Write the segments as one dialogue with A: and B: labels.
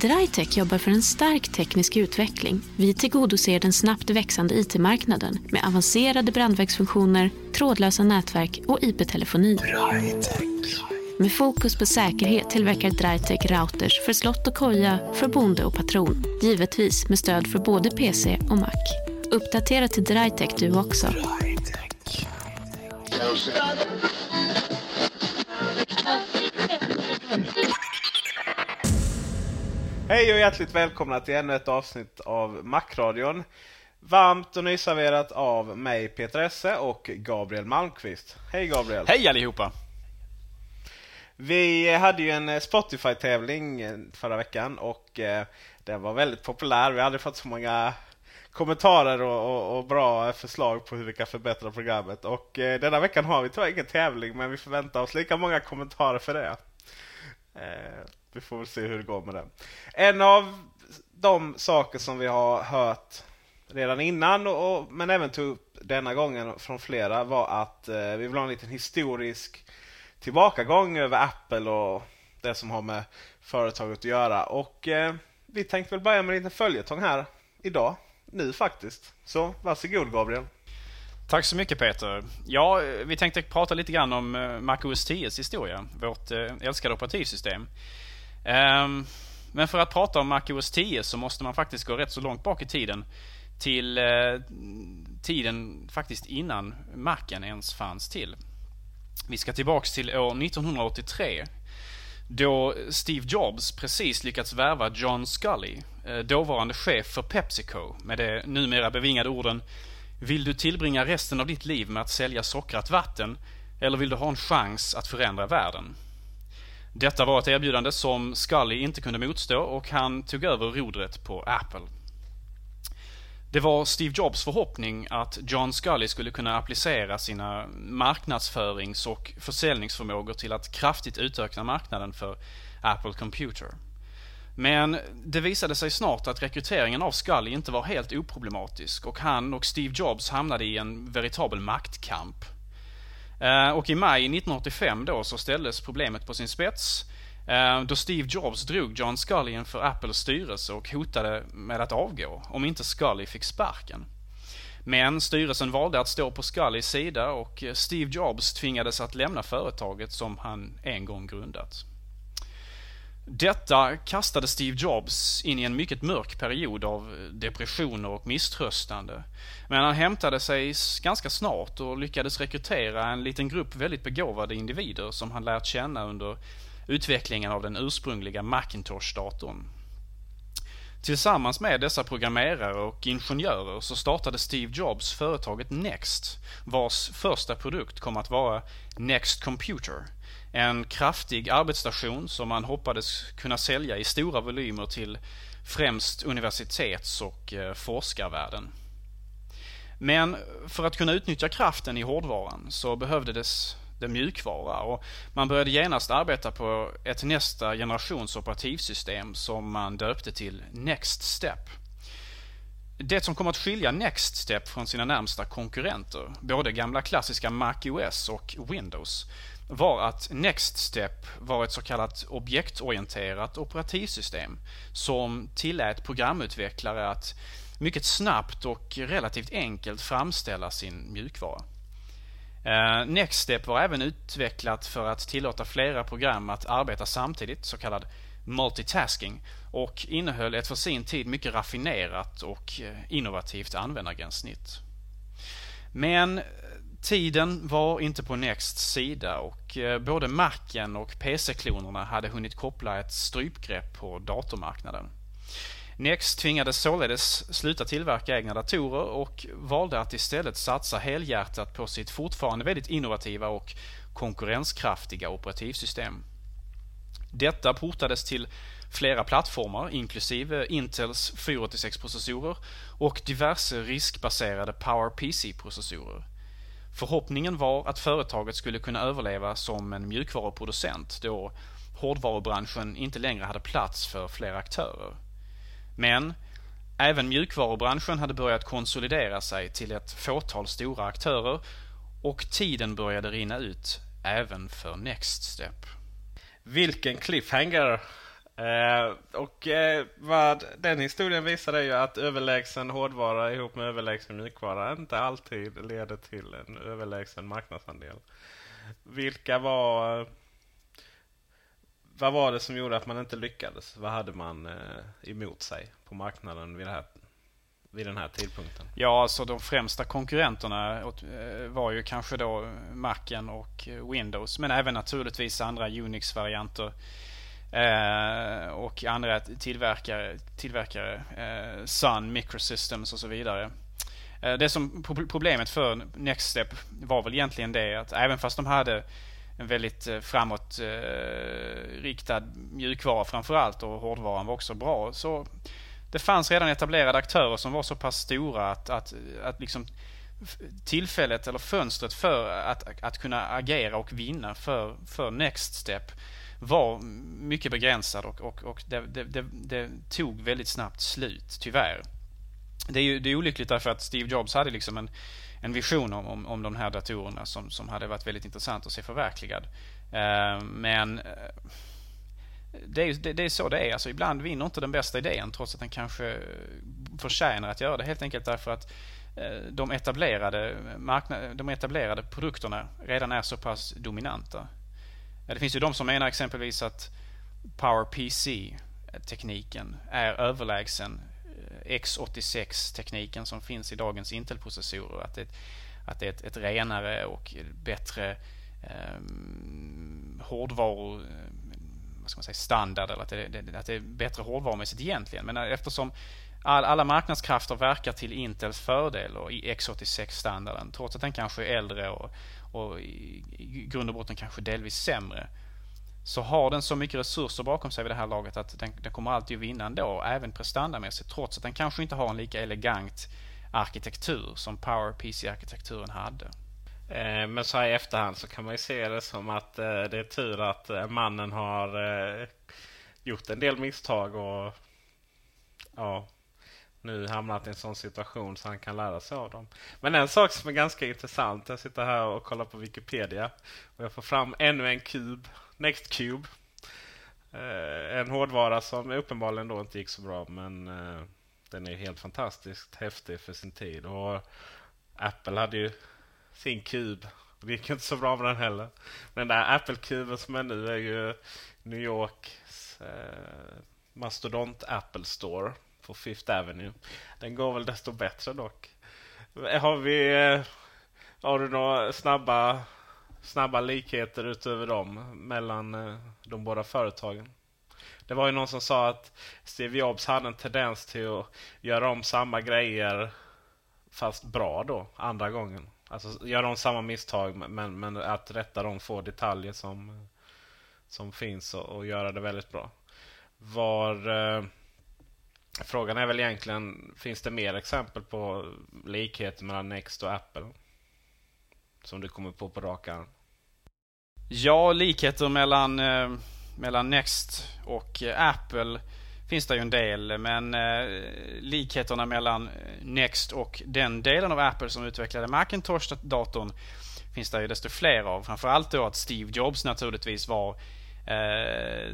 A: Drytech jobbar för en stark teknisk utveckling. Vi tillgodoser den snabbt växande IT-marknaden med avancerade brandvägsfunktioner, trådlösa nätverk och IP-telefoni. Med fokus på säkerhet tillverkar Drytech routers för slott och koja, för bonde och patron. Givetvis med stöd för både PC och Mac. Uppdatera till Drytech du också.
B: Hej och hjärtligt välkomna till ännu ett avsnitt av Macradion. Varmt och nyserverat av mig Peter Esse och Gabriel Malmqvist. Hej Gabriel!
C: Hej allihopa!
B: Vi hade ju en Spotify-tävling förra veckan och eh, den var väldigt populär. Vi aldrig fått så många kommentarer och, och, och bra förslag på hur vi kan förbättra programmet. Och eh, denna veckan har vi tyvärr ingen tävling men vi förväntar oss lika många kommentarer för det. Eh, vi får väl se hur det går med det. En av de saker som vi har hört redan innan, och, och men även tog upp denna gången från flera, var att eh, vi vill ha en liten historisk tillbakagång över Apple och det som har med företaget att göra. Och eh, vi tänkte väl börja med en liten följetong här idag, nu faktiskt. Så varsågod Gabriel.
C: Tack så mycket Peter. Ja, eh, vi tänkte prata lite grann om eh, Mac MacOS 10 historia, vårt eh, älskade operativsystem. Um, men för att prata om MacOS 10 så måste man faktiskt gå rätt så långt bak i tiden. Till uh, tiden faktiskt innan Macen ens fanns till. Vi ska tillbaks till år 1983. Då Steve Jobs precis lyckats värva John Scully, eh, dåvarande chef för Pepsico, med de numera bevingade orden Vill du tillbringa resten av ditt liv med att sälja sockrat vatten eller vill du ha en chans att förändra världen? Detta var ett erbjudande som Scully inte kunde motstå och han tog över rodret på Apple. Det var Steve Jobs förhoppning att John Scully skulle kunna applicera sina marknadsförings och försäljningsförmågor till att kraftigt utöka marknaden för Apple Computer. Men det visade sig snart att rekryteringen av Scully inte var helt oproblematisk och han och Steve Jobs hamnade i en veritabel maktkamp. Eh, och i maj 1985 då så ställdes problemet på sin spets eh, då Steve Jobs drog John Scully inför Apples styrelse och hotade med att avgå om inte Scully fick sparken. Men styrelsen valde att stå på Scullys sida och Steve Jobs tvingades att lämna företaget som han en gång grundat. Detta kastade Steve Jobs in i en mycket mörk period av depressioner och misströstande. Men han hämtade sig ganska snart och lyckades rekrytera en liten grupp väldigt begåvade individer som han lärt känna under utvecklingen av den ursprungliga Macintosh-datorn. Tillsammans med dessa programmerare och ingenjörer så startade Steve Jobs företaget Next, vars första produkt kom att vara Next Computer en kraftig arbetsstation som man hoppades kunna sälja i stora volymer till främst universitets och eh, forskarvärlden. Men för att kunna utnyttja kraften i hårdvaran så behövdes det mjukvara. Och man började genast arbeta på ett nästa generations operativsystem som man döpte till Next Step. Det som kom att skilja Next Step från sina närmsta konkurrenter, både gamla klassiska Mac OS och Windows, var att Nextstep var ett så kallat objektorienterat operativsystem som tillät programutvecklare att mycket snabbt och relativt enkelt framställa sin mjukvara. Eh, Nextstep var även utvecklat för att tillåta flera program att arbeta samtidigt, så kallad multitasking, och innehöll ett för sin tid mycket raffinerat och eh, innovativt användargränssnitt. Men tiden var inte på Nexts sida och eh, både Macen och PC-klonerna hade hunnit koppla ett strypgrepp på datormarknaden. Next tvingades således sluta tillverka egna datorer och valde att istället satsa helhjärtat på sitt fortfarande väldigt innovativa och konkurrenskraftiga operativsystem. Detta portades till flera plattformar inklusive Intels 486-processorer och diverse riskbaserade PowerPC-processorer. Förhoppningen var att företaget skulle kunna överleva som en mjukvaruproducent då hårdvarubranschen inte längre hade plats för fler aktörer. Men även mjukvarubranschen hade börjat konsolidera sig till ett fåtal stora aktörer och tiden började rinna ut även för Next Step.
B: Vilken cliffhanger! Eh, och eh, vad den historien visar är ju att överlägsen hårdvara ihop med överlägsen mjukvara inte alltid leder till en överlägsen marknadsandel. Vilka var vad var det som gjorde att man inte lyckades? Vad hade man eh, emot sig på marknaden vid, här, vid den här tidpunkten?
C: Ja, alltså de främsta konkurrenterna eh, var ju kanske då Macen och Windows. Men även naturligtvis andra Unix-varianter. Eh, och andra tillverkare, tillverkare eh, Sun, Microsystems och så vidare. Eh, det som problemet för Nextstep var väl egentligen det att även fast de hade en väldigt eh, eh, mjukvara framförallt och hårdvaran var också bra. Så det fanns redan etablerade aktörer som var så pass stora att, att, att liksom tillfället eller fönstret för att, att kunna agera och vinna för, för Next Step var mycket begränsad och, och, och det, det, det, det, tog väldigt snabbt slut, tyvärr. Det är ju det är olyckligt därför att Steve Jobs hade liksom en, en vision om, om, om de här datorerna som, som hade varit väldigt intressant att se förverkligad. Uh, men uh, det är, det, det, är så det är. Alltså, ibland vinner inte den bästa idén trots att den kanske förtjänar att göra det. Helt enkelt därför att eh, de etablerade, marknad, de etablerade produkterna redan är så pass dominanta. Det finns ju de som menar exempelvis att PowerPC-tekniken eh, är överlägsen eh, X86-tekniken som finns i dagens Intel-processorer. Att det, att det är ett, ett renare och bättre ehm, eh, hårdvaru vad ska man säga, standard eller att det, det, att det är bättre hårdvarumässigt egentligen. Men eh, eftersom all, alla marknadskrafter verkar till Intels fördel och i X86-standarden trots att den kanske är äldre och, och i, i grund och botten kanske delvis sämre så har den så mycket resurser bakom sig vid det här laget att den, den kommer alltid att vinna ändå, även prestandamässigt, trots att den kanske inte har en lika elegant arkitektur som PowerPC-arkitekturen hade.
B: Eh, men så här i efterhand så kan man ju se det som att eh, det är tur att eh, mannen har eh, gjort en del misstag och ja, nu hamnat i en sån situation så han kan lära sig av dem. Men en sak som är ganska intressant. Jag sitter här och kollar på Wikipedia och jag får fram ännu en kub Nextcube. Eh, en hårdvara som uppenbarligen då inte gick så bra men eh, den är helt fantastiskt häftig för sin tid. Och Apple hade ju sin kub. Det gick inte så bra med den heller. Den där Apple-kuben som är nu är ju New Yorks eh, mastodont Apple Store på Fifth Avenue. Den går väl desto bättre dock. Har vi... Eh, har du några snabba snabba likheter utöver dem mellan eh, de båda företagen. Det var ju någon som sa att Steve Jobs hade en tendens till att göra om samma grejer fast bra då, andra gången. Alltså göra om samma misstag men, men att rätta de få detaljer som, som finns och, och göra det väldigt bra. Var... Eh, Frågan är väl egentligen, finns det mer exempel på likheter mellan Next och Apple? Som du kommer på på rak arm?
C: Ja, likheter mellan, eh, mellan Next och eh, Apple finns det ju en del. Men eh, likheterna mellan eh, Next och den delen av Apple som utvecklade Macintosh-datorn finns det ju desto fler av. Framförallt då att Steve Jobs naturligtvis var eh,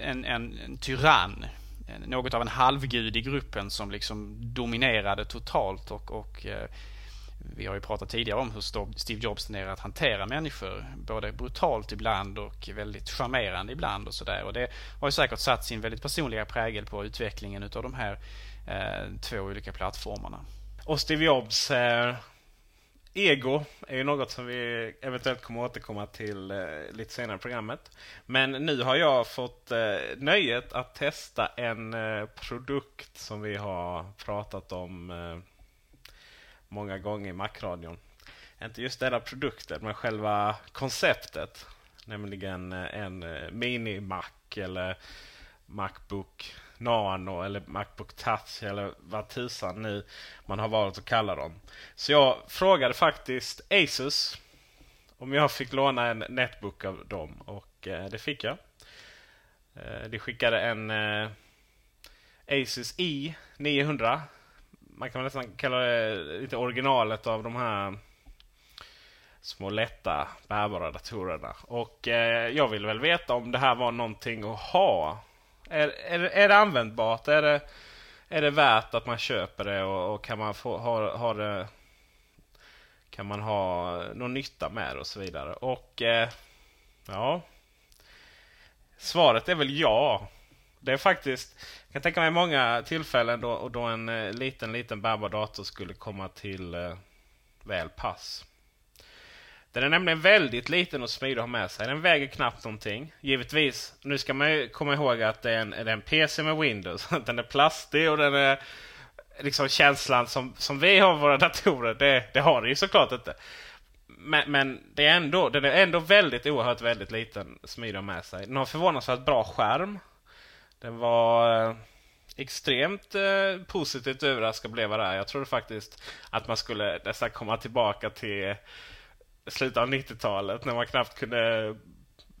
C: en, en, en tyrann. Något av en halvgud i gruppen som liksom dominerade totalt och, och eh, vi har ju pratat tidigare om hur Steve Jobs tenderar att hantera människor. Både brutalt ibland och väldigt charmerande ibland och sådär. Och det har ju säkert satt sin väldigt personliga prägel på utvecklingen utav de här eh, två olika plattformarna.
B: Och Steve Jobs eh, ego är ju något som vi eventuellt kommer återkomma till eh, lite senare i programmet. Men nu har jag fått eh, nöjet att testa en eh, produkt som vi har pratat om eh, många gånger i Macradion. Inte just denna produkten, men själva konceptet. Nämligen eh, en eh, Mini-Mac eller Macbook Nano eller Macbook Touch eller vad tusan nu man har valt att kalla dem. Så jag frågade faktiskt Asus om jag fick låna en Netbook av dem och eh, det fick jag. Eh, de skickade en eh, Asus i 900 man kan nästan kalla det lite originalet av de här små lätta bärbara datorerna. Och eh, jag vill väl veta om det här var någonting att ha. Är, är, är det användbart? Är det, är det värt att man köper det och, och kan man få ha, ha det kan man ha någon nytta med det och så vidare. Och eh, ja, svaret är väl ja. Det är faktiskt, jag kan tänka mig många tillfällen då, då en eh, liten, liten bärbar dator skulle komma till eh, väl pass. Den är nämligen väldigt liten och smidig att ha med sig. Den väger knappt någonting. Givetvis, nu ska man ju komma ihåg att det är en, det är en PC med Windows. Den är plastig och den är liksom känslan som, som vi har våra datorer. Det, det har den ju såklart inte. Men, men, det är ändå, den är ändå väldigt oerhört väldigt liten, smidig att ha med sig. Den har förvånansvärt bra skärm. Den var eh, extremt eh, positivt överraskad blev jag där. Jag trodde faktiskt att man skulle nästan komma tillbaka till slutet av 90-talet när man knappt kunde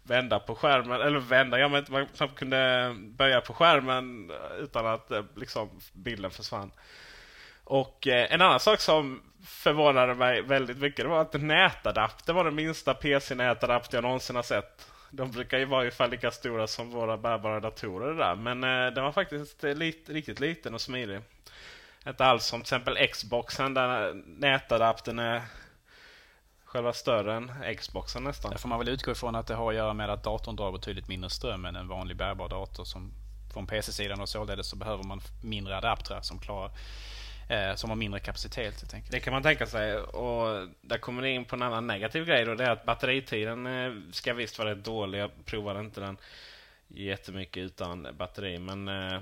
B: vända på skärmen. Eller vända, ja men man knappt kunde böja på skärmen utan att eh, liksom, bilden försvann. Och eh, en annan sak som förvånade mig väldigt mycket det var att nätadapter var den minsta PC-nätadapter jag någonsin har sett. De brukar ju vara ungefär lika stora som våra bärbara datorer där. Men eh, den var faktiskt lit, riktigt liten och smidig. Inte alls som till exempel Xboxen där nätadaptern är själva större än Xboxen nästan.
C: Där får man väl utgå ifrån att det har att göra med att datorn drar betydligt mindre ström än en vanlig bärbar dator. Som från PC-sidan och således så behöver man mindre adaptrar som klarar eh, som har mindre kapacitet helt enkelt.
B: Det kan man tänka sig. Och där kommer det in på en annan negativ grej då. Det är att batteritiden eh, ska visst vara rätt dålig. Jag provade inte den jättemycket utan batteri. Men eh,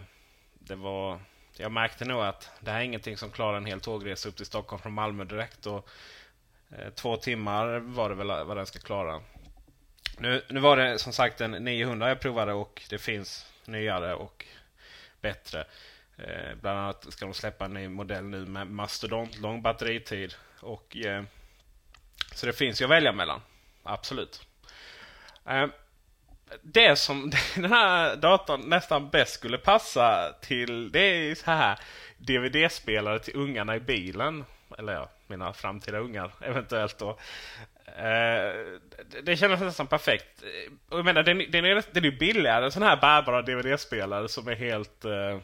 B: det var... Jag märkte nog att det här är ingenting som klarar en hel tågresa upp till Stockholm från Malmö direkt. Och, Eh, två timmar var det väl vad den ska klara. Nu, nu var det som sagt en 900 jag provade och det finns nyare och bättre. Eh, bland annat ska de släppa en ny modell nu med mastodont lång batteritid. Och, eh, så det finns ju att välja mellan. Absolut. Eh, det som den här datorn nästan bäst skulle passa till det är så här DVD-spelare till ungarna i bilen. Eller ja, mina framtida ungar eventuellt då. Eh, det kändes nästan perfekt. Jag menar, den, den, är, den är billigare än sån här bärbara DVD-spelare som är helt... Eh,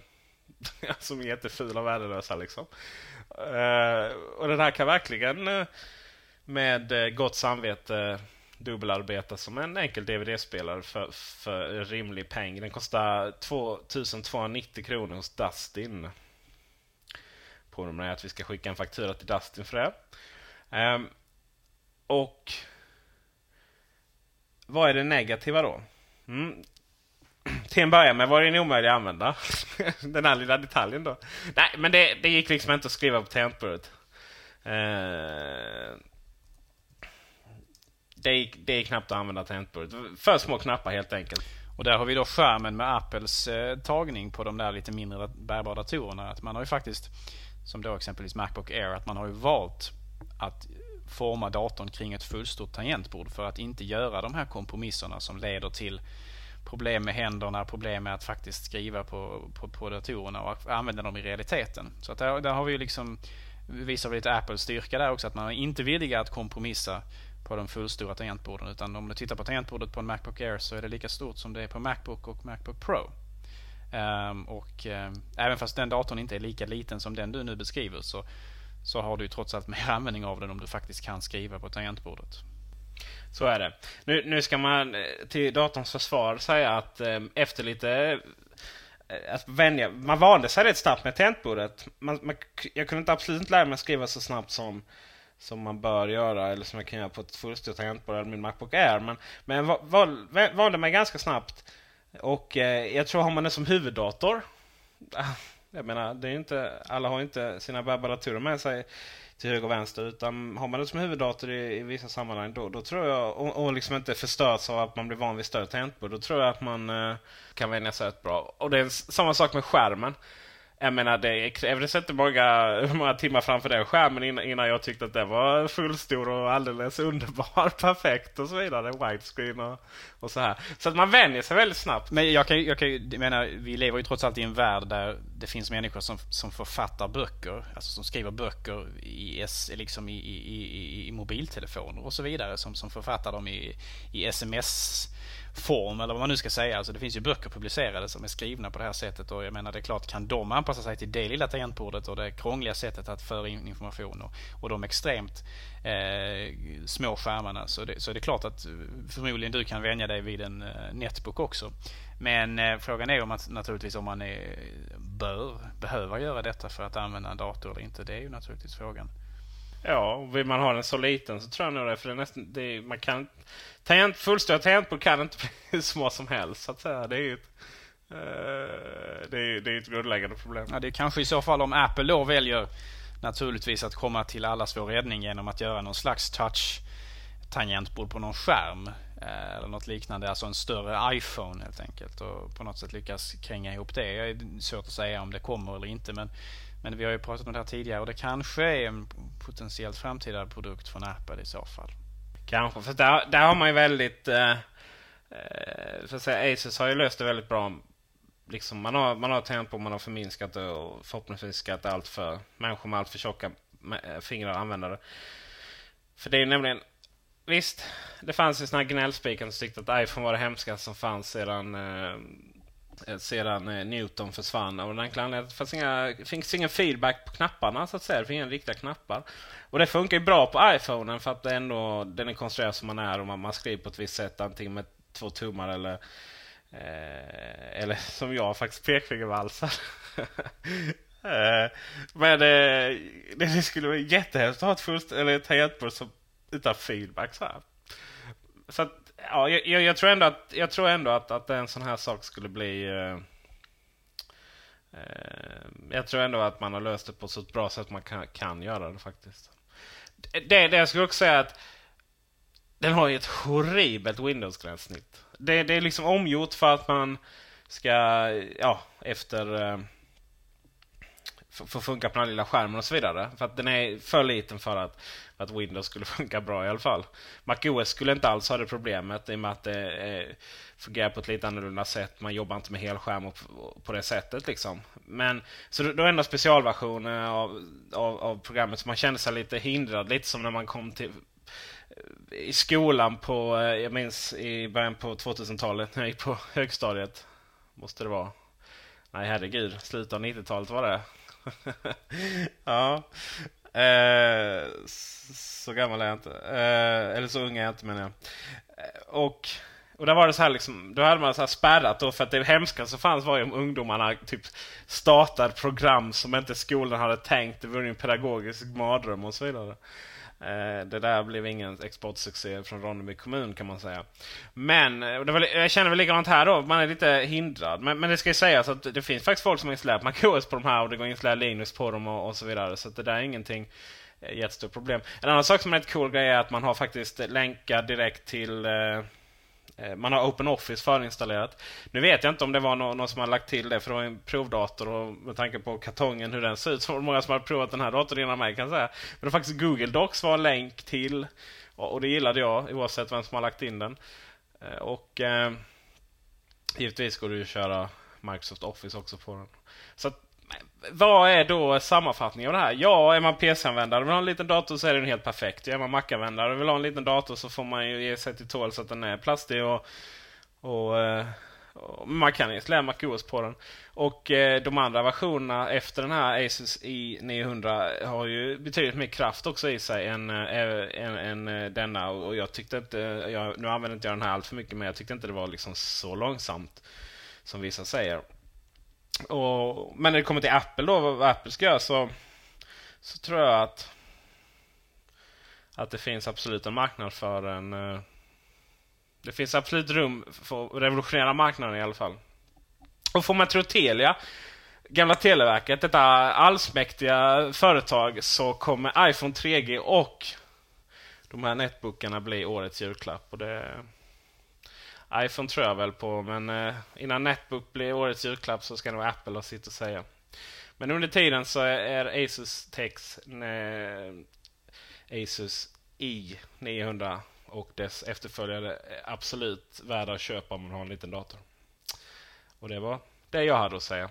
B: som är jättefula och värdelösa liksom. Uh, och den här kan verkligen eh, med eh, gott samvete dubbelarbeta som en enkel DVD-spelare för, för rimlig peng. Den kostar 2290 kronor hos Dustin är att vi ska skicka en faktura till Dustin för det. Um, och vad är det negativa då? Mm, till en början med var den omöjlig att använda. den här lilla detaljen då. Nej, men det, det gick liksom inte att skriva på tangentbordet. Uh, det, gick, det är knappt att använda tangentbordet. För små knappar helt enkelt.
C: Och där har vi då skärmen med Apples eh, tagning på de där lite mindre bärbara datorerna. Att man har ju faktiskt, som då exempelvis Macbook Air, att man har ju valt att forma datorn kring ett fullstort tangentbord för att inte göra de här kompromisserna som leder till problem med händerna, problem med att faktiskt skriva på, på, på datorerna och använda dem i realiteten. Så att där, där har vi ju liksom visar vi lite Apples styrka där också, att man är inte villiga att kompromissa på de fullstora tangentborden. Utan om du tittar på tangentbordet på en Macbook Air så är det lika stort som det är på Macbook och Macbook Pro. Um, och um, även fast den datorn inte är lika liten som den du nu beskriver så, så har du trots allt mer användning av den om du faktiskt kan skriva på tangentbordet.
B: Så är det. Nu, nu ska man eh, till datorns försvar säga att um, efter lite eh, att vänja, man vande sig rätt snabbt med tangentbordet. Man, man, jag kunde inte absolut inte lära mig att skriva så snabbt som, som man bör göra eller som jag kan göra på ett fullstort tangentbord eller min Macbook Air. Men, men jag val, valde mig ganska snabbt. Och eh, jag tror har man det som huvuddator. Ah, jag menar, det är inte, alla har inte sina webbadatorer med sig till höger och vänster. Utan har man det som huvuddator i, i vissa sammanhang då, då tror jag, och, och liksom inte förstörs av att man blir van vid större tangentbord. Då tror jag att man eh, kan vänja sig rätt bra. Och det är samma sak med skärmen. Jag menar, det krävdes inte många, många timmar framför den skärmen innan, jag tyckte att det var fullstor och alldeles underbar, perfekt och så vidare. Widescreen och, och så här. Så att man vänjer sig väldigt snabbt.
C: Men jag kan, jag kan jag menar, vi lever ju trots allt i en värld där det finns människor som, som författar böcker, alltså som skriver böcker i, liksom i, i, i, i mobiltelefoner och så vidare. Som, som författar dem i, i sms form eller vad man nu ska säga. Alltså det finns ju böcker publicerade som är skrivna på det här sättet och jag menar det är klart kan de anpassa sig till det lilla tangentbordet och det krångliga sättet att föra in information och, och de extremt eh, små skärmarna så, det, så är det klart att eh, förmodligen du kan vänja dig vid en eh, netbook också. Men eh, frågan är om man, naturligtvis om man är, bör behöva göra detta för att använda en dator eller inte. Det är ju naturligtvis frågan.
B: Ja, och vill man ha den så liten så tror jag nog det. För det är nästan, det är, man kan, tangent, fullstöd tangentbord kan inte bli hur små som helst. Så att säga. Det är ju ett, uh, det är, det är ett grundläggande problem.
C: Ja, det är kanske i så fall om Apple då väljer naturligtvis att komma till allas vår räddning genom att göra någon slags touch tangentbord på någon skärm. Eh, eller något liknande, alltså en större iPhone helt enkelt. Och på något sätt lyckas kränga ihop det. Det är svårt att säga om det kommer eller inte. Men men vi har ju pratat om det här tidigare och det kanske är en potentiellt framtida produkt från Apple i så fall.
B: Kanske, för där, där har man ju väldigt... Eh, eh för att säga, Asus har ju löst det väldigt bra. Liksom man har, man har tänkt på man har förminskat det och förhoppningsvis ska inte allt för människor med allt för tjocka eh, fingrar använda det. För det är nämligen... Visst, det fanns ju såna här gnällspikar som tyckte att iPhone var det hemskaste som fanns sedan Eh, Eh, sedan eh, Newton försvann. Av den enkla anledningen det fanns, inga, finns ingen feedback på knapparna så att säga. Det finns inga riktiga knappar. Och det funkar ju bra på iPhonen för att det ändå, den är konstruerad som man är och man, man skriver på ett visst sätt. Antingen med två tummar eller eh, eller som jag faktiskt pekfingervalsar. eh, men eh, det skulle vara jättehemskt att ha ett, fullst, eller ett tangentbord utan feedback. Så, här. så att, ja, jag, jag, tror ändå att, jag tror ändå att, att en sån här sak skulle bli... Eh, eh, jag tror ändå att man har löst det på så bra sätt man kan, kan göra det faktiskt. Det, det jag skulle också säga att den har ju ett horribelt Windows-gränssnitt. Det, det är liksom omgjort för att man ska, ja, efter... Eh, får få funka på den lilla skärmen och så vidare. För att den är för liten för att att Windows skulle funka bra i alla fall. MacOS skulle inte alls ha det problemet i och med att det eh, fungerar på ett lite annorlunda sätt. Man jobbar inte med helskärm på det sättet. Liksom. Men, så då är ändå specialversioner av, av, av programmet så man kände sig lite hindrad. Lite som när man kom till eh, i skolan på, eh, jag minns i början på 2000-talet när jag gick på högstadiet. Måste det vara. Nej herregud, slutet av 90-talet var det. ja. Eh, så gammal är jag inte. Eh, eller så ung är jag inte menar jag. Eh, och, och där var det så här liksom, då hade man så här spärrat då för att det hemska som fanns var ju om ungdomarna typ startade program som inte skolan hade tänkt. Det var ju en pedagogisk mardröm och så vidare. Eh, det där blev ingen exportsuccé från Ronneby kommun kan man säga. Men eh, det var, jag känner väl likadant här då. Man är lite hindrad. Men, men det ska ju sägas att det finns faktiskt folk som har installerat MacOS på de här och det går att installera Linux på dem och, och så vidare. Så det där är ingenting eh, jättestort problem. En annan sak som är rätt cool grej är att man har faktiskt länkar direkt till Eh, Eh, man har OpenOffice förinstallerat. Nu vet jag inte om det var någon, någon som har lagt till det för det var en provdator och med tanke på kartongen hur den ser ut så var det många som har provat den här datorn innan mig kan jag säga. Men det faktiskt Google Docs var en länk till och det gillade jag oavsett vem som har lagt in den. Eh, och eh, givetvis går det ju att köra Microsoft Office också på den. Så att, vad är då sammanfattningen av det här? Ja, är man PC-användare och vill ha en liten dator så är den helt perfekt. Är man Mac-användare och vill ha en liten dator så får man ju ge sig till tåls att den är plastig och, och, och man kan installera MacOS på den. Och eh, de andra versionerna efter den här Asus i900 har ju betydligt mer kraft också i sig än, eh, än, än denna. Och jag tyckte inte, jag, nu använder inte jag den här allt för mycket men jag tyckte inte det var liksom så långsamt som vissa säger. Och, men när det kommer till Apple då, vad Apple ska göra så, så tror jag att att det finns absolut en marknad för en... Eh, det finns absolut rum för att revolutionera marknaden i alla fall. Och får man tro Telia, gamla Televerket, detta allsmäktiga företag, så kommer iPhone 3G och de här netbookarna bli årets julklapp. Och det, iPhone tror jag väl på, men eh, innan Netbook blir årets julklapp så ska nog Apple ha sitt att säga. Men under tiden så är Asus Tex eh, Asus i900 och dess efterföljare absolut värda att köpa om man har en liten dator. Och det var det jag hade att säga.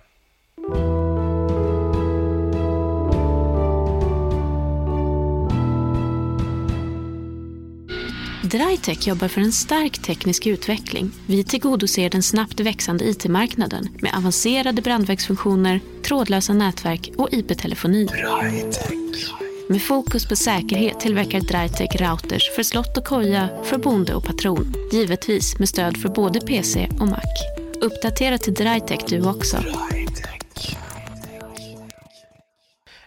A: Drytech jobbar för en stark teknisk utveckling. Vi tillgodoser den snabbt växande IT-marknaden med avancerade brandvägsfunktioner, trådlösa nätverk och IP-telefoni. Med fokus på säkerhet tillverkar Drytech routers för slott och koja, för bonde och patron. Givetvis med stöd för både PC och Mac. Uppdatera till Drytech du också.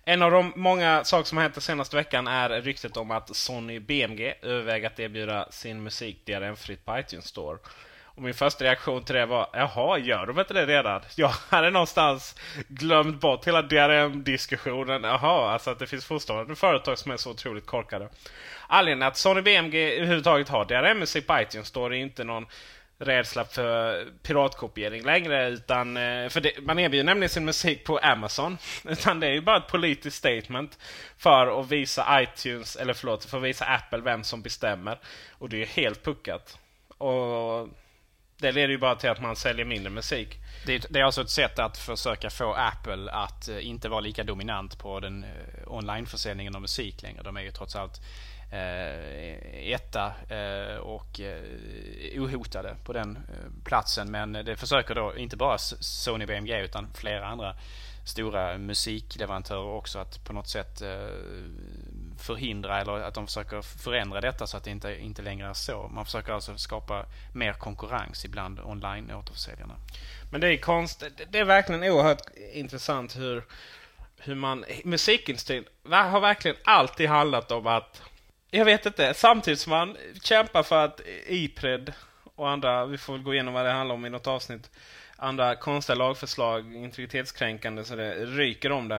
B: En av de många saker som har hänt den senaste veckan är ryktet om att Sony BMG överväger att erbjuda sin musik DRM-fritt på iTunes Store. Och min första reaktion till det var, jaha, gör de inte det redan? Jag hade någonstans glömt bort hela DRM-diskussionen. Jaha, alltså att det finns fortfarande företag som är så otroligt korkade. Anledningen att Sony BMG överhuvudtaget har DRM-musik på iTunes Store är inte någon rädsla för piratkopiering längre. Utan, eh, för det, man erbjuder nämligen sin musik på Amazon. Utan det är ju bara ett politiskt statement för att visa iTunes, eller förlåt, för att visa Apple vem som bestämmer. Och det är ju helt puckat. Och det leder ju bara till att man säljer mindre musik.
C: Det, det är alltså ett sätt att försöka få Apple att eh, inte vara lika dominant på den eh, onlineförsäljningen av musik längre. De är ju trots allt eh, etta eh, och eh, ohotade på den eh, platsen. Men det försöker då inte bara Sony BMG utan flera andra stora musikleverantörer också att på något sätt eh, förhindra eller att de försöker förändra detta så att det inte, inte längre är så. Man försöker alltså skapa mer konkurrens ibland online-återförsäljarna.
B: Men det är konst, det är verkligen oerhört intressant hur, hur man... Musikindustrin har verkligen alltid handlat om att jag vet inte. Samtidigt som man kämpar för att Ipred och andra, vi får väl gå igenom vad det handlar om i något avsnitt, andra konstiga lagförslag, integritetskränkande, så det ryker om det.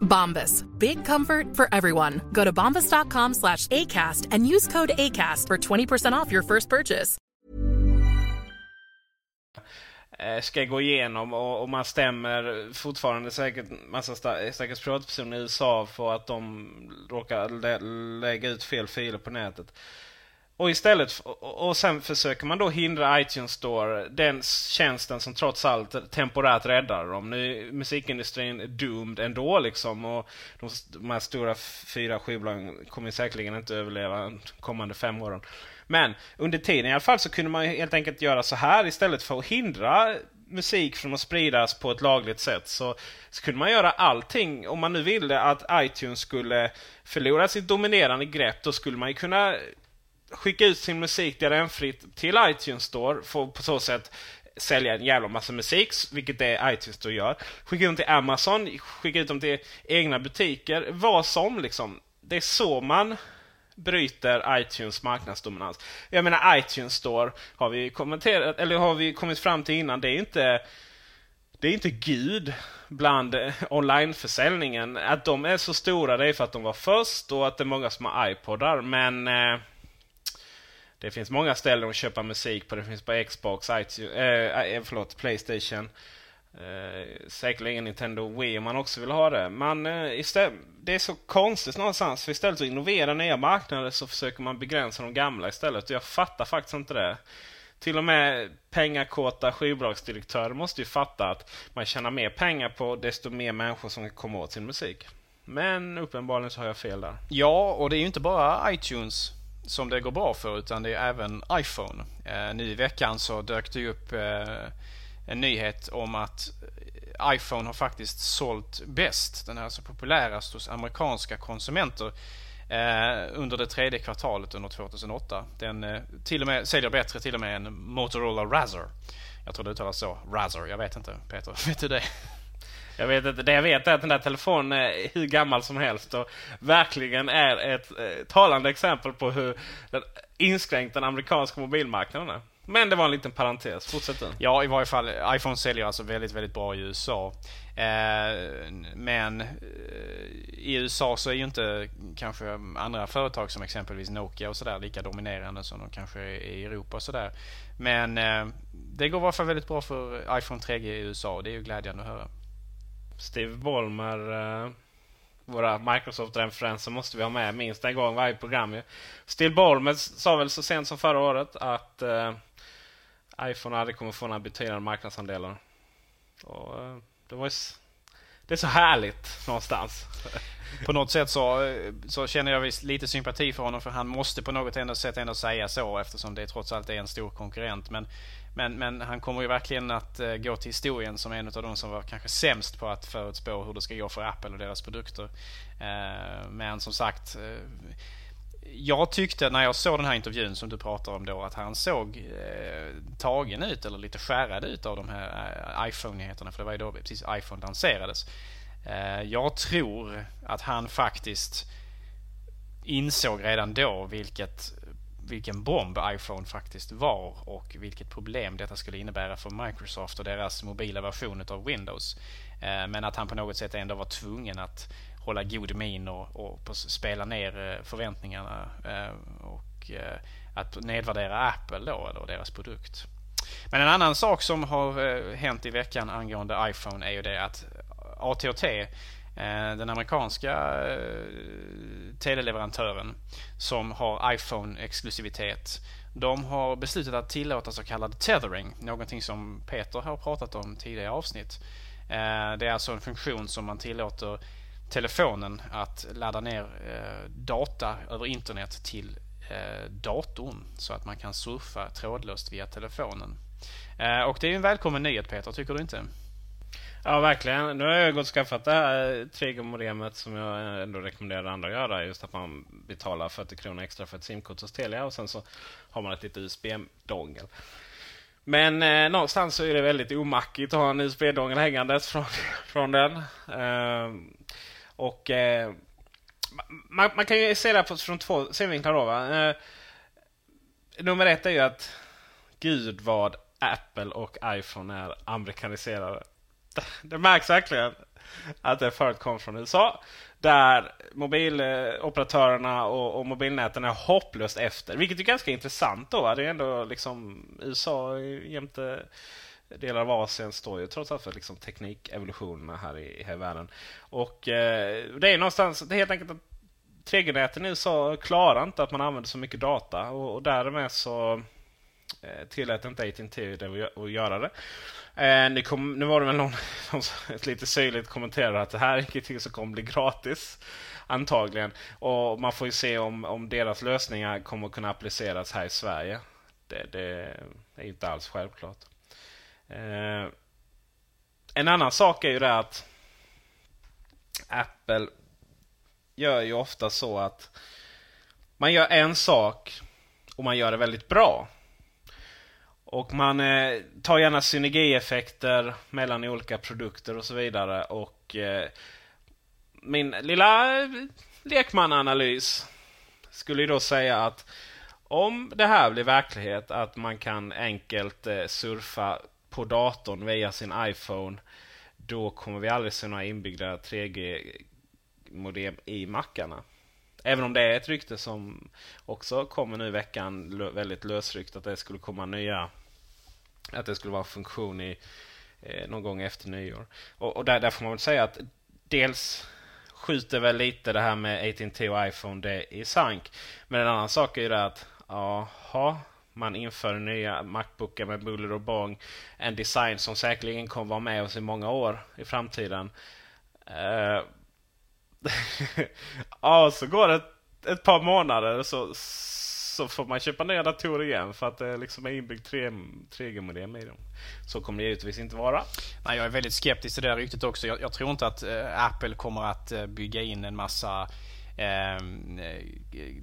D: Bombas. Big comfort for everyone. Go to bombas.com slash ACAST and use code ACAST for 20% off your first purchase.
B: Eh, ska gå igenom och, och man stämmer fortfarande säkert massa stackars privatpersoner i USA för att de råkar lä lägga ut fel filer på nätet. Och istället och sen försöker man då hindra iTunes Store, den tjänsten som trots allt temporärt räddar dem. Nu är musikindustrin doomed ändå liksom och de, de här stora fyra skivbolagen kommer säkerligen inte överleva de kommande fem åren. Men under tiden i alla fall så kunde man helt enkelt göra så här istället för att hindra musik från att spridas på ett lagligt sätt så, så kunde man göra allting. Om man nu ville att iTunes skulle förlora sitt dominerande grepp då skulle man ju kunna skicka ut sin musik DRM-fritt till iTunes Store för på så sätt sälja en jävla massa musik, vilket det iTunes Store gör. Skicka ut dem till Amazon, skicka ut dem till egna butiker, vad som liksom. Det är så man bryter iTunes marknadsdominans. Jag menar iTunes Store har vi kommenterat, eller har vi kommit fram till innan, det är inte det är inte Gud bland eh, onlineförsäljningen. Att de är så stora det är för att de var först och att det är många som har iPodar. Men eh, det finns många ställen att köpa musik på. Det finns på Xbox, iTunes, äh, förlåt, Playstation. Eh, säkerligen Nintendo Wii om man också vill ha det. Man, eh, istället, det är så konstigt någonstans. För istället för att innovera nya marknader så försöker man begränsa de gamla istället. Jag fattar faktiskt inte det. Till och med pengakåta skivbolagsdirektörer måste ju fatta att man tjänar mer pengar på desto mer människor som kommer åt sin musik. Men uppenbarligen så har jag fel där.
C: Ja, och det är ju inte bara iTunes som det går bra för utan det är även iPhone. Eh, nu i veckan så dök det upp eh, en nyhet om att eh, iPhone har faktiskt sålt bäst. Den är alltså populärast hos amerikanska konsumenter eh, under det tredje kvartalet under 2008. Den eh, till och med, säljer bättre till och med än Motorola Razr. Jag tror det uttalas så. Razr. Jag vet inte. Peter, vet du det?
B: Jag vet inte. Det jag vet är att den där telefonen är hur gammal som helst och verkligen är ett eh, talande exempel på hur den inskränkt den amerikanska mobilmarknaden är. Men det var en liten parentes. Fortsätt du.
C: Ja, i varje fall. iPhone säljer alltså väldigt, väldigt bra i USA. Eh, men eh, i USA så är ju inte kanske andra företag som exempelvis Nokia och sådär lika dominerande som de kanske är i Europa och sådär. Men eh, det går i varje fall väldigt bra för iPhone 3G i USA och det är ju glädjande att höra.
B: Steve Ballmer, uh, våra Microsoft-referenser måste vi ha med minst en gång varje program. Steve Ballmer sa väl så sent som förra året att uh, iPhone aldrig kommer få några betydande marknadsandelar. Och, uh, det, var det är så härligt någonstans.
C: på något sätt så, så känner jag visst lite sympati för honom för han måste på något sätt ändå säga så eftersom det trots allt är en stor konkurrent. Men men, men han kommer ju verkligen att eh, gå till historien som en av de som var kanske sämst på att förutspå hur det ska gå för Apple och deras produkter. Eh, men som sagt, eh, jag tyckte när jag såg den här intervjun som du pratar om då att han såg tagen ut eller lite skärrad ut av de här iPhone-nyheterna för det var ju då precis iPhone lanserades. jag tror att han faktiskt insåg redan då vilket vilken bomb iPhone faktiskt var och vilket problem detta skulle innebära för Microsoft och deras mobila version av Windows. Eh, men att han på något sätt ändå var tvungen att hålla god min och, och spela ner eh, förväntningarna eh, och att nedvärdera Apple då, eller deras produkt. Men en annan sak som har hänt i veckan angående iPhone är ju det att AT&T Eh, den amerikanska eh, teleleverantören som har iPhone-exklusivitet de har beslutat att tillåta så kallad tethering, någonting som Peter har pratat om tidigare avsnitt. Eh, det är alltså en funktion som man tillåter telefonen att ladda ner data över internet till datorn så att man kan surfa trådlöst via telefonen. Och det är en välkommen nyhet Peter, tycker du inte?
B: Ja, verkligen. Nu har jag gått och skaffat det här 3G-modemet som jag ändå rekommenderar andra att göra. Just att man betalar 40 kronor extra för ett simkort hos Telia och sen så har man ett litet USB-dongel. Men eh, någonstans så är det väldigt omackigt att ha en USB-dongel hängandes från, från den. Eh, och eh, man, man, kan ju se det här från två synvinklar. Då, va? Eh, nummer ett är ju att gud vad Apple och iPhone är amerikaniserade. Det märks verkligen att det förut kom från USA. Där mobiloperatörerna och, och mobilnäten är hopplöst efter. Vilket är ganska intressant då. Det är ändå liksom USA jämte delar av Asien står ju trots allt för liksom teknikevolutionerna här i, här i världen. Och eh, det är någonstans, det är helt enkelt att 3G-näten i USA klarar inte att man använder så mycket data och, och därmed så Eh, tillät inte AT&T att göra det. Eh, nu, kom, nu var det väl någon som lite syrligt kommenterade att det här är ingenting som kommer bli gratis. Antagligen. Och man får ju se om, om deras lösningar kommer kunna appliceras här i Sverige. Det, det är inte alls självklart. Eh, en annan sak är ju det att Apple gör ju ofta så att man gör en sak och man gör det väldigt bra. Och man eh, tar gärna synergieffekter mellan olika produkter och så vidare. Och eh, min lilla eh, lekmananalys skulle ju då säga att om det här blir verklighet, att man kan enkelt eh, surfa på datorn via sin iPhone. Då kommer vi aldrig se några inbyggda 3G-modem i mackarna. Även om det är ett rykte som också kommer nu i veckan, väldigt lösryckt, att det skulle komma nya... Att det skulle vara en funktion i eh, någon gång efter nyår. Och, och där, där, får man väl säga att dels skjuter väl lite det här med AT&T och iPhone det i sank. Men en annan sak är ju det att, jaha, man inför nya Macbookar med buller och bång. En design som säkerligen kommer vara med oss i många år i framtiden. Uh, ja, så går det ett, ett, par månader så, så får man köpa nya datorer igen för att det liksom är inbyggt 3G-modem i dem. Så kommer det givetvis inte vara.
C: Nej, jag är väldigt skeptisk till det ryktet också. Jag, jag tror inte att eh, Apple kommer att eh, bygga in en massa ehm, eh,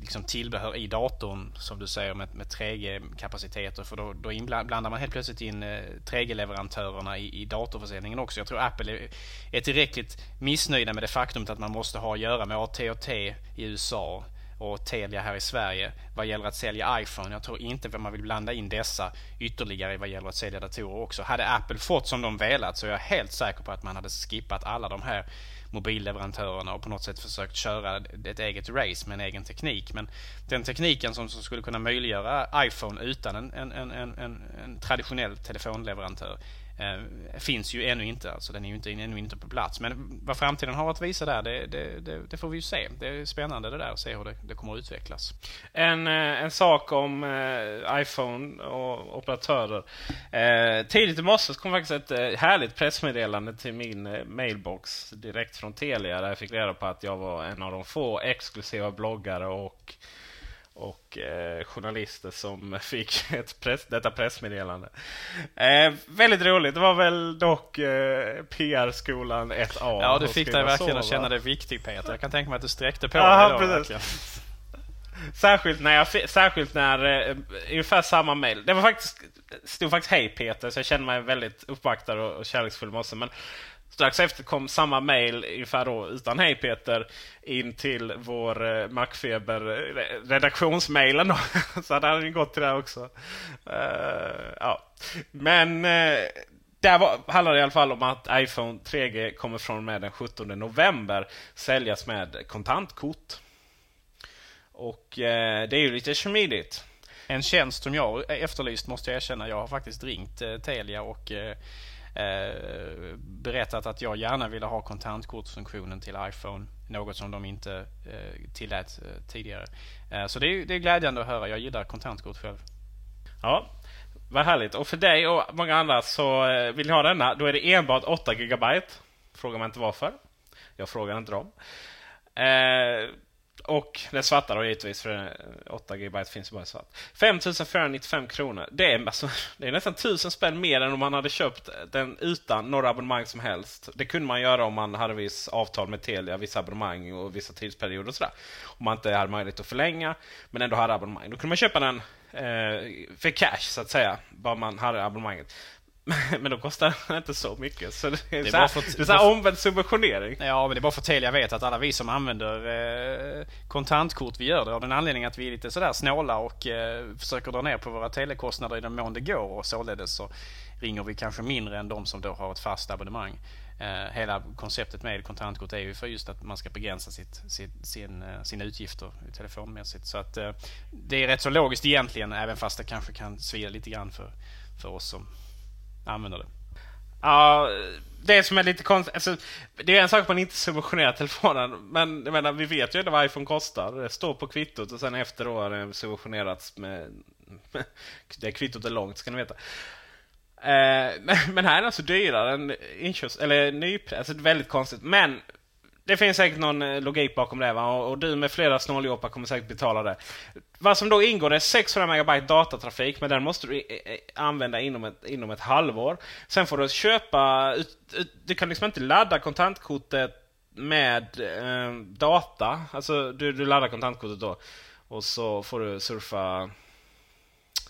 C: liksom tillbehör i datorn som du säger med, med 3G-kapaciteter. För då, då blandar man helt plötsligt in eh, 3G-leverantörerna i, i datorförsäljningen också. Jag tror Apple är, är tillräckligt missnöjda med det faktumet att man måste ha att göra med AT&T i USA och Telia här i Sverige vad gäller att sälja iPhone. Jag tror inte att man vill blanda in dessa ytterligare vad gäller att sälja datorer också. Hade Apple fått som de velat så är jag helt säker på att man hade skippat alla de här mobilleverantörerna och på något sätt försökt köra ett eget race med en egen teknik. Men den tekniken som, skulle kunna möjliggöra iPhone utan en, en, en, en, en traditionell telefonleverantör eh, finns ju ännu inte. Alltså den är ju inte, ännu inte på plats. Men vad framtiden har att visa där, det, det, det, det får vi ju se. Det är spännande det där att se hur det, det kommer att utvecklas.
B: En, eh, en sak om eh, iPhone och operatörer. Eh, tidigt i morse kom faktiskt ett eh, härligt pressmeddelande till min eh, mailbox direkt från Telia där jag fick reda på att jag var en av de få exklusiva bloggare och och eh, journalister som fick ett press, detta pressmeddelande. Eh, väldigt roligt. Det var väl dock eh, PR-skolan 1A.
C: Ja, du fick dig verkligen att känna dig viktig Peter. Jag kan tänka mig att du sträckte på Aha, dig då,
B: Särskilt när, jag, särskilt när eh, ungefär samma mail. Det var faktiskt, stod faktiskt hej Peter, så jag kände mig väldigt uppvaktad och, och kärleksfull med oss. Men Strax efter kom samma mail, ungefär då, utan hej Peter, in till vår eh, Macfeber eh, redaktionsmailen. Då. Så hade den gått till det också. Uh, ja. Men uh, där var, handlar det i alla fall om att iPhone 3G kommer från och med den 17 november säljas med kontantkort. Och uh, det är ju lite smidigt.
C: en tjänst som jag efterlyst måste jag erkänna. Jag har faktiskt ringt eh, Telia och eh, eh, berättat att jag gärna ville ha kontantkortsfunktionen till iPhone. Något som de inte eh, tillät eh, tidigare. Eh, så det är, det är glädjande att höra. Jag gillar kontantkort själv.
B: Ja, vad härligt. Och för dig och många andra så eh, vill ni ha denna, då är det enbart 8 GB. Frågar man inte varför. Jag frågar inte dem. Eh, och den svarta då givetvis, för 8 GB finns bara i svart. 5495 kronor. Det är, alltså, det är nästan 1000 spänn mer än om man hade köpt den utan några abonnemang som helst. Det kunde man göra om man hade viss avtal med Telia, vissa abonnemang och vissa tidsperioder och sådär. Om man inte hade möjlighet att förlänga, men ändå hade abonnemang. Då kunde man köpa den eh, för cash så att säga, bara man hade abonnemanget. Men då kostar inte så mycket. Så det är, det är, så här, för, det är så här omvänd subventionering.
C: Ja, men det är bara för att Telia vet att alla vi som använder eh, kontantkort, vi gör det av den anledningen att vi är lite sådär snåla och eh, försöker dra ner på våra telekostnader i den mån det går. Och således så ringer vi kanske mindre än de som då har ett fast abonnemang. Eh, hela konceptet med kontantkort är ju för just att man ska begränsa sitt, sitt, sin, eh, sina utgifter telefonmässigt. Så att eh, det är rätt så logiskt egentligen, även fast det kanske kan svida lite grann för, för oss som använder det.
B: Ja, det som är lite konstigt. Alltså, det är en sak att man inte subventionerar telefonen. Men jag menar, vi vet ju vad iPhone kostar. Det står på kvittot och sen efter då har det subventionerats med... det kvittot är långt ska ni veta. Eh, men, här är den alltså dyrare än inköps... Eller nypris. Alltså väldigt konstigt. Men det finns säkert någon eh, logik bakom det va? Och, du med flera snåljåpar kommer säkert betala det. Vad som då ingår är 600 MB datatrafik men den måste du använda inom ett, inom ett halvår. Sen får du köpa... Du kan liksom inte ladda kontantkortet med eh, data. Alltså du, du laddar kontantkortet då och så får du surfa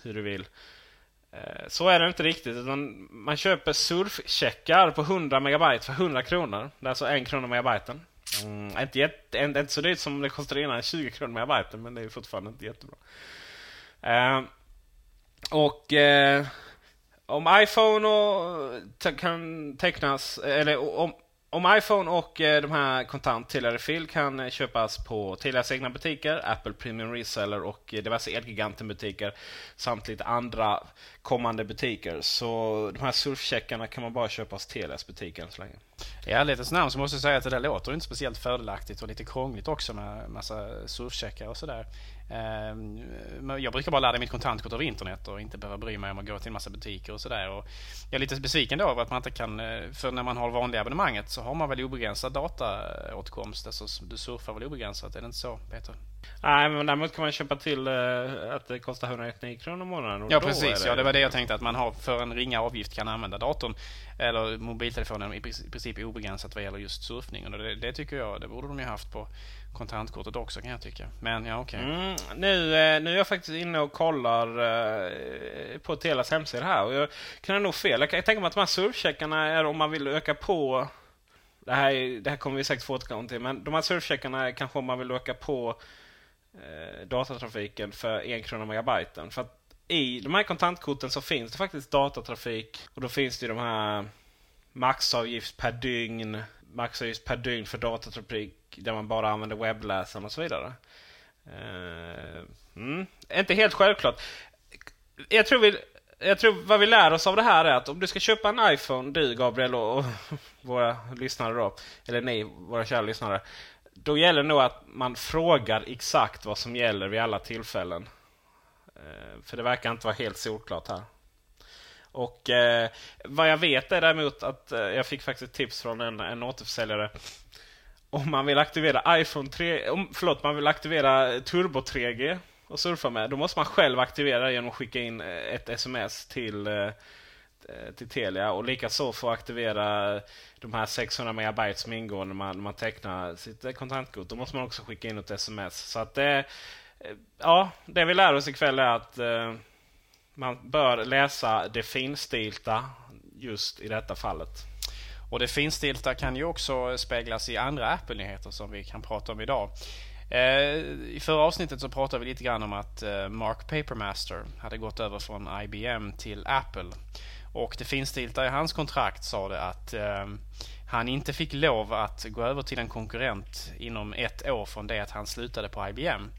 B: hur du vill. Eh, så är det inte riktigt. Utan man köper surfcheckar på 100 megabyte för 100 kronor. Det är alltså 1 krona megabyten. Mm, inte, jätte, inte, inte så dyrt som det kostade innan, 20 kronor megabyten, men det är fortfarande inte jättebra. Uh, och uh, om iPhone och, kan tecknas, eller om, om iPhone och eh, de här kontant Telia Refill kan eh, köpas på Telias egna butiker, Apple Premium Reseller och eh, diverse Elgiganten-butiker samt lite andra kommande butiker. Så de här surfcheckarna kan man bara köpa hos Telias butiker än så länge.
C: I ärlighetens namn så måste jag säga att det där låter inte speciellt fördelaktigt och lite krångligt också med massa surfcheckar och sådär. Ehm, jag brukar bara ladda mitt kontantkort över internet och inte behöva bry mig om att gå till en massa butiker och sådär. Jag är lite besviken då över att man inte kan, eh, för när man har vanliga abonnemanget så har man väl obegränsad dataåtkomst. Alltså du surfar väl obegränsat, är det inte så Peter?
B: Nej, men däremot kan man köpa till uh, att det kostar 199 kronor i månaden.
C: ja, precis. Det... Ja, det var det jag tänkte. Att man har för en ringa avgift kan använda datorn eller mobiltelefonen i princip obegränsat vad gäller just surfning. Och det, det tycker jag, det borde de ju haft på kontantkortet också kan jag tycka. Men ja, okej. Okay.
B: Mm, nu, eh, nu är jag faktiskt inne och kollar uh, på Telias hemsida här och jag kan nog fel. Jag kan tänka mig att de här surfcheckarna är om man vill öka på det här, det här kommer vi säkert få återkomma till, men de här surfcheckarna är kanske om man vill öka på eh, datatrafiken för en krona megabyten. För att i de här kontantkorten så finns det faktiskt datatrafik och då finns det de här maxavgift per dygn, maxavgift per dygn för datatrafik där man bara använder webbläsaren och så vidare. Uh, mm, inte helt självklart. Jag tror, vi, jag tror vad vi lär oss av det här är att om du ska köpa en iPhone, du Gabriel och, och våra lyssnare då, eller ni, våra kära lyssnare. Då gäller det nog att man frågar exakt vad som gäller vid alla tillfällen. Eh, för det verkar inte vara helt solklart här. Och eh, vad jag vet är däremot att eh, jag fick faktiskt ett tips från en, en återförsäljare. Om man vill aktivera iPhone 3, om, förlåt, man vill aktivera Turbo 3G och surfa med. Då måste man själv aktivera det genom att skicka in eh, ett sms till, eh, Eh, till Telia. Och likaså få aktivera de här 600 megabyte som ingår när man, när man tecknar sitt eh, kontantkort. Då måste man också skicka in ett sms. Så att det, eh, ja, det vi lär oss ikväll är att man bör läsa det finstilta just i detta fallet.
C: Och det finstilta kan ju också speglas i andra Apple-nyheter som vi kan prata om idag. I förra avsnittet så pratade vi lite grann om att Mark Papermaster hade gått över från IBM till Apple. Och det finstilta i hans kontrakt sa det att eh, han inte fick lov att gå över till en konkurrent inom ett år från det att han slutade på IBM.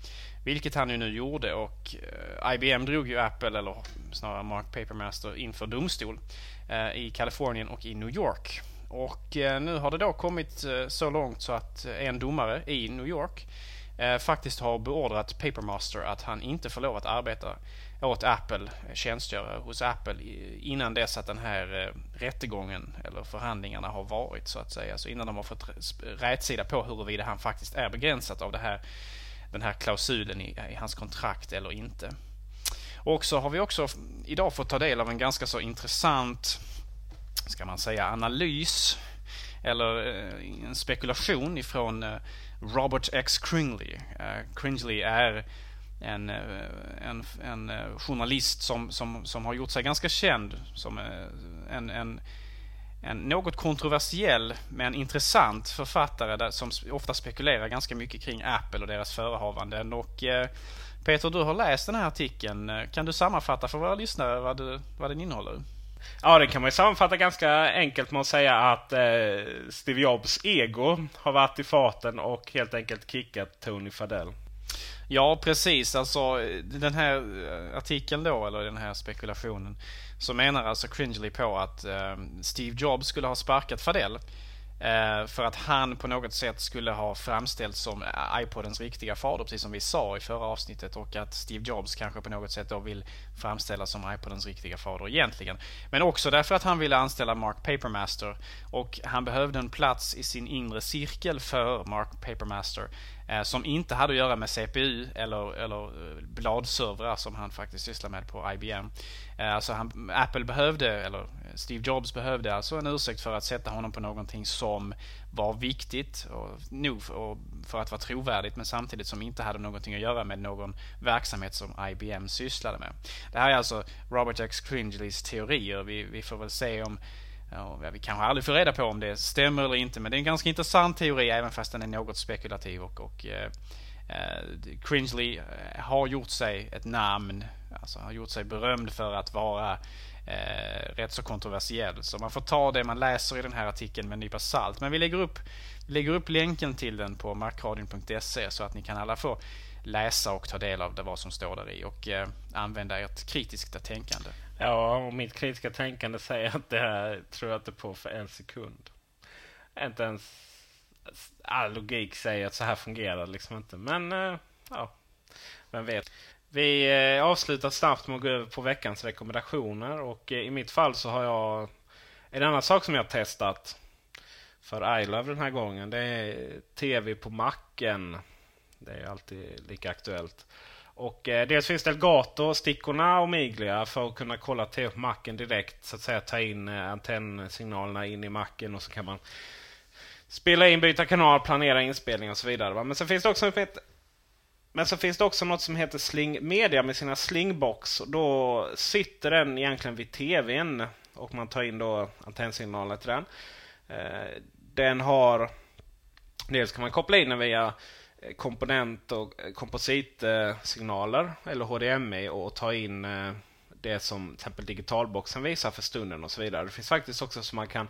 C: Vilket han ju nu gjorde och eh, IBM drog ju Apple, eller snarare Mark Papermaster, inför domstol eh, i Kalifornien och i New York. Och eh, nu har det då kommit eh, så långt så att eh, en domare i New York eh, faktiskt har beordrat Papermaster att han inte får lov att arbeta åt Apple, eh, tjänstgöra hos Apple innan dess att den här eh, rättegången eller förhandlingarna har varit så att säga. Så innan de har fått rätsida på huruvida han faktiskt är begränsat av det här den här klausulen i, i hans kontrakt eller inte. Och så har vi också idag fått ta del av en ganska så intressant, ska man säga, analys eller eh, en spekulation ifrån Robert X. Kringley. Cringley Kringley är Eh, en, en, en journalist som, som, som har gjort sig ganska känd som eh, en, en en något kontroversiell men intressant författare där, som ofta spekulerar ganska mycket kring Apple och deras förehavanden. Och, Peter, du har läst den här artikeln. Kan du sammanfatta för våra lyssnare vad, du, vad den innehåller?
B: Ja, det kan man ju sammanfatta ganska enkelt med att säga att eh, Steve Jobs ego har varit i farten och helt enkelt kickat Tony Fadell.
C: Ja, precis. Alltså den här eh, artikeln då, eller den här spekulationen, så menar alltså Cringely på att eh, Steve Jobs skulle ha sparkat Fadell eh, för att han på något sätt skulle ha framställts som iPodens riktiga fader, precis som vi sa i förra avsnittet. Och att Steve Jobs kanske på något sätt då vill framställas som iPodens riktiga fader egentligen. Men också därför att han ville anställa Mark Papermaster. Och han behövde en plats i sin inre cirkel för Mark Papermaster. Eh, som inte hade att göra med CPU eller, eller eh, bladservrar som han faktiskt sysslar med på IBM. Alltså eh, han, Apple behövde, eller Steve Jobs behövde alltså en ursäkt för att sätta honom på någonting som var viktigt och nog för, för att vara trovärdigt men samtidigt som inte hade någonting att göra med någon verksamhet som IBM sysslade med. Det här är alltså Robert X. Cringleys teorier. Vi, vi får väl se om Ja, vi kanske aldrig får reda på om det stämmer eller inte men det är en ganska intressant teori även fast den är något spekulativ och, och eh, eh Cringely eh, har gjort sig ett namn, alltså har gjort sig berömd för att vara eh, rätt så kontroversiell. Så man får ta det man läser i den här artikeln med en nypa salt. Men vi lägger upp, lägger upp länken till den på markradion.se så att ni kan alla få läsa och ta del av det vad som står där i och eh, använda ert kritiska tänkande.
B: Ja, och mitt kritiska tänkande säger att det här tror jag inte på för en sekund. Inte ens all logik säger att så här fungerar det liksom inte. Men eh, ja, vem vet. Vi eh, avslutar snabbt med att gå över på veckans rekommendationer. Och eh, i mitt fall så har jag en annan sak som jag har testat för iLove den här gången. Det är eh, TV på macken. Det är alltid lika aktuellt. Och eh, dels finns det Elgato, stickorna och Miglia för att kunna kolla till på macken direkt. Så att säga ta in eh, antennsignalerna in i macken och så kan man spela in, byta kanal, planera inspelning och så vidare. Va? Men så finns det också ett men så finns det också något som heter Sling Media med sina Slingbox. Då sitter den egentligen vid TVn och man tar in då antennsignaler till den. Eh, den har... Dels kan man koppla in den via Eh, komponent och eh, kompositsignaler eller HDMI och ta in eh, det som till exempel digitalboxen visar för stunden och så vidare. Det finns faktiskt också så man kan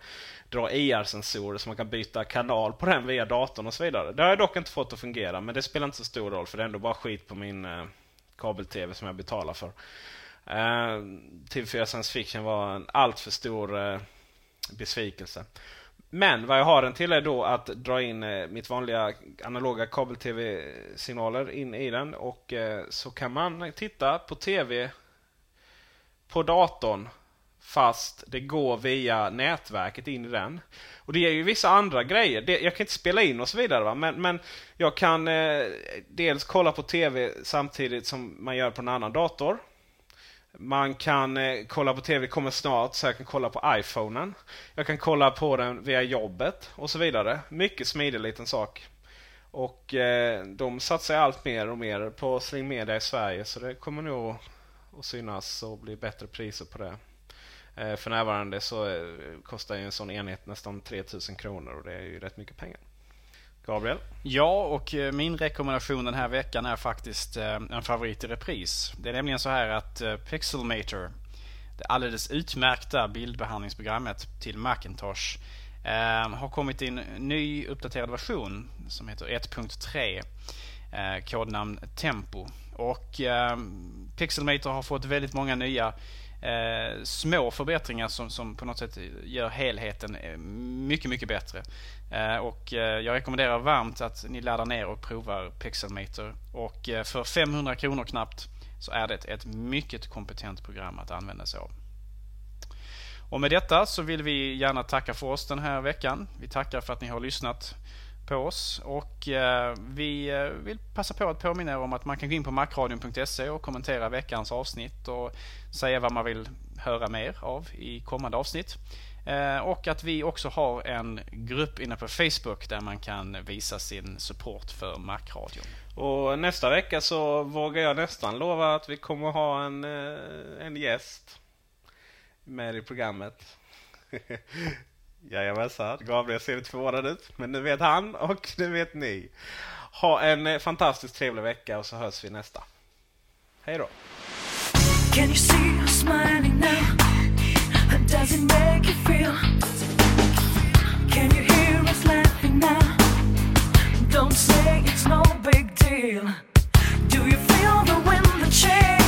B: dra IR-sensorer så man kan byta kanal på den via datorn och så vidare. Det har jag dock inte fått att fungera men det spelar inte så stor roll för det är ändå bara skit på min kabel-tv som jag betalar för. Uh, TV4 Science Fiction var en alltför stor uh, besvikelse. Men vad jag har den till är då att dra in eh, mitt vanliga analoga kabel-tv-signaler in i den och eh, så kan man titta på tv på datorn fast det går via nätverket in i den. Och det ger ju vissa andra grejer. jag kan inte spela in och så vidare va? Men, men jag kan eh, dels kolla på TV samtidigt som man gör på en annan dator. Man kan eh, kolla på TV, kommer snart, så jag kan kolla på iPhonen. Jag kan kolla på den via jobbet och så vidare. Mycket smidig liten sak. Och eh, de satsar allt mer och mer på Sling Media i Sverige så det kommer nog att synas och bli bättre priser på det. Eh, för närvarande så eh, kostar en sån enhet nästan 3000 kronor och det är ju rätt mycket pengar. Gabriel?
C: Ja, och eh, min rekommendation den här veckan är faktiskt eh, en favorit i repris. Det är nämligen så här att eh, Pixelmator, det alldeles utmärkta bildbehandlingsprogrammet till Macintosh, har kommit i en ny uppdaterad version som heter 1.3. Kodnamn Tempo. Och Pixelmator har fått väldigt många nya eh, små förbättringar som, som på något sätt gör helheten eh, mycket, mycket bättre. Eh, och eh, jag rekommenderar varmt att ni laddar ner och provar Pixelmeter. Och eh, för 500 kronor knappt så är det ett mycket kompetent program att använda sig av. Och med detta så vill vi gärna tacka för oss den här veckan. Vi tackar för att ni har lyssnat på oss och eh, vi eh, vill passa på att påminna er om att man kan gå in på macradion.se och kommentera veckans avsnitt och säga vad man vill höra mer av i kommande avsnitt. Eh, och att vi också har en grupp inne på Facebook där man kan visa sin support för Macradion.
B: Och nästa vecka så vågar jag nästan lova att vi kommer ha en, en gäst med i programmet. Jajamensan, Gabriel ser lite förvånad ut. Men nu vet han och nu vet ni. Ha en eh, fantastiskt trevlig vecka och så hörs vi nästa. Hej då!
E: Can you see her smiling now? Does it make you feel? Can you hear us laughing now? Don't say it's no big deal. Do you feel the wind, the change?